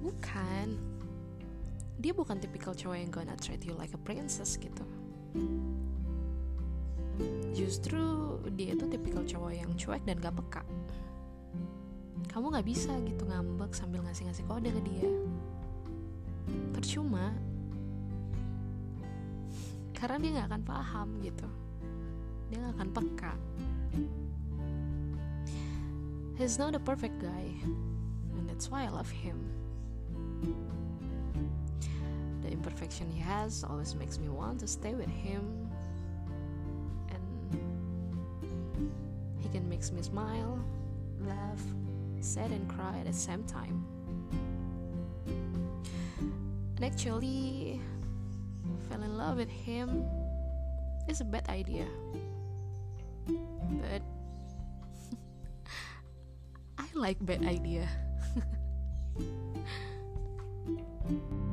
bukan. Tipikal cowok yang gonna treat you like a princess gitu. Justru dia tuh tipikal cowok yang cuek dan gak peka. Kamu gak bisa gitu ngambek sambil ngasih-ngasih kode ke dia. Percuma. Karena dia gak akan paham gitu. Dia gak akan peka. He's not a perfect guy and that's why I love him the imperfection he has always makes me want to stay with him. And he can make me smile laugh sad and cry at the same time. And actually fell in love with him is a bad idea. But I like bad idea